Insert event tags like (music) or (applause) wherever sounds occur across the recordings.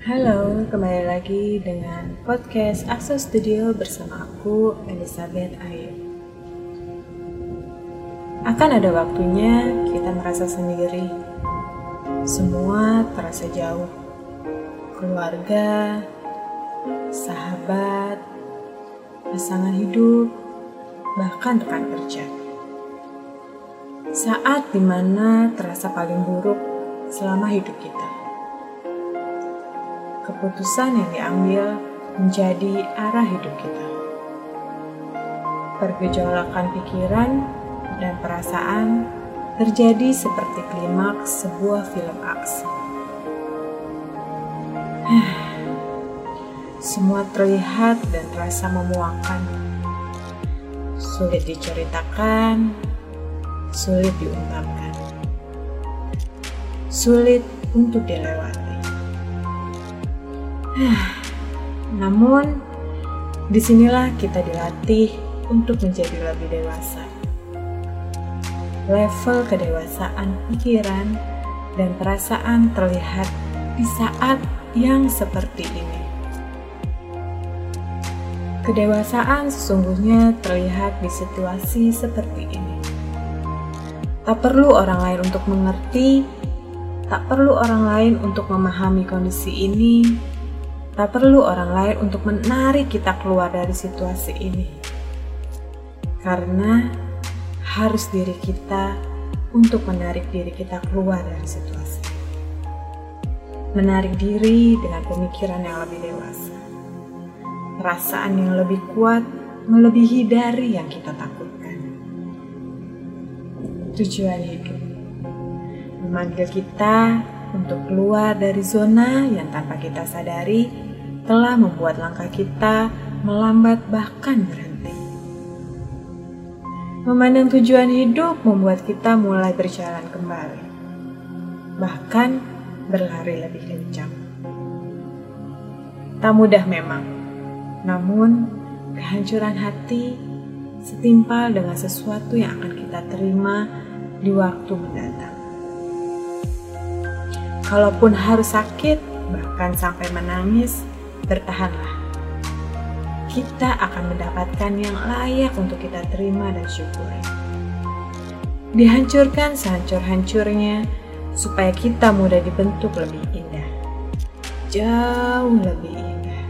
Halo, kembali lagi dengan podcast Akso Studio bersama aku, Elizabeth Ayu. Akan ada waktunya kita merasa sendiri. Semua terasa jauh. Keluarga, sahabat, pasangan hidup, bahkan rekan kerja. Saat di mana terasa paling buruk selama hidup kita keputusan yang diambil menjadi arah hidup kita. Pergejolakan pikiran dan perasaan terjadi seperti klimaks sebuah film aksi. (sighs) Semua terlihat dan terasa memuakan. Sulit diceritakan, sulit diungkapkan. Sulit untuk dilewati. Namun, di sinilah kita dilatih untuk menjadi lebih dewasa. Level kedewasaan pikiran dan perasaan terlihat di saat yang seperti ini. Kedewasaan sesungguhnya terlihat di situasi seperti ini. Tak perlu orang lain untuk mengerti, tak perlu orang lain untuk memahami kondisi ini, Tak perlu orang lain untuk menarik kita keluar dari situasi ini. Karena harus diri kita untuk menarik diri kita keluar dari situasi. Menarik diri dengan pemikiran yang lebih dewasa. Perasaan yang lebih kuat melebihi dari yang kita takutkan. Tujuan hidup memanggil kita untuk keluar dari zona yang tanpa kita sadari telah membuat langkah kita melambat bahkan berhenti. Memandang tujuan hidup membuat kita mulai berjalan kembali, bahkan berlari lebih kencang. Tak mudah memang, namun kehancuran hati setimpal dengan sesuatu yang akan kita terima di waktu mendatang. Kalaupun harus sakit, bahkan sampai menangis, bertahanlah. Kita akan mendapatkan yang layak untuk kita terima dan syukuri. Dihancurkan sehancur-hancurnya supaya kita mudah dibentuk lebih indah. Jauh lebih indah.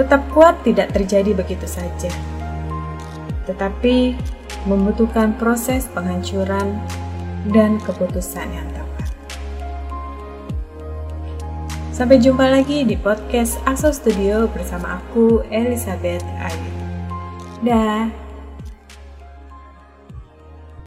Tetap kuat tidak terjadi begitu saja. Tetapi membutuhkan proses penghancuran dan keputusan yang tepat. Sampai jumpa lagi di podcast Aso Studio bersama aku Elizabeth Ayu. Dah.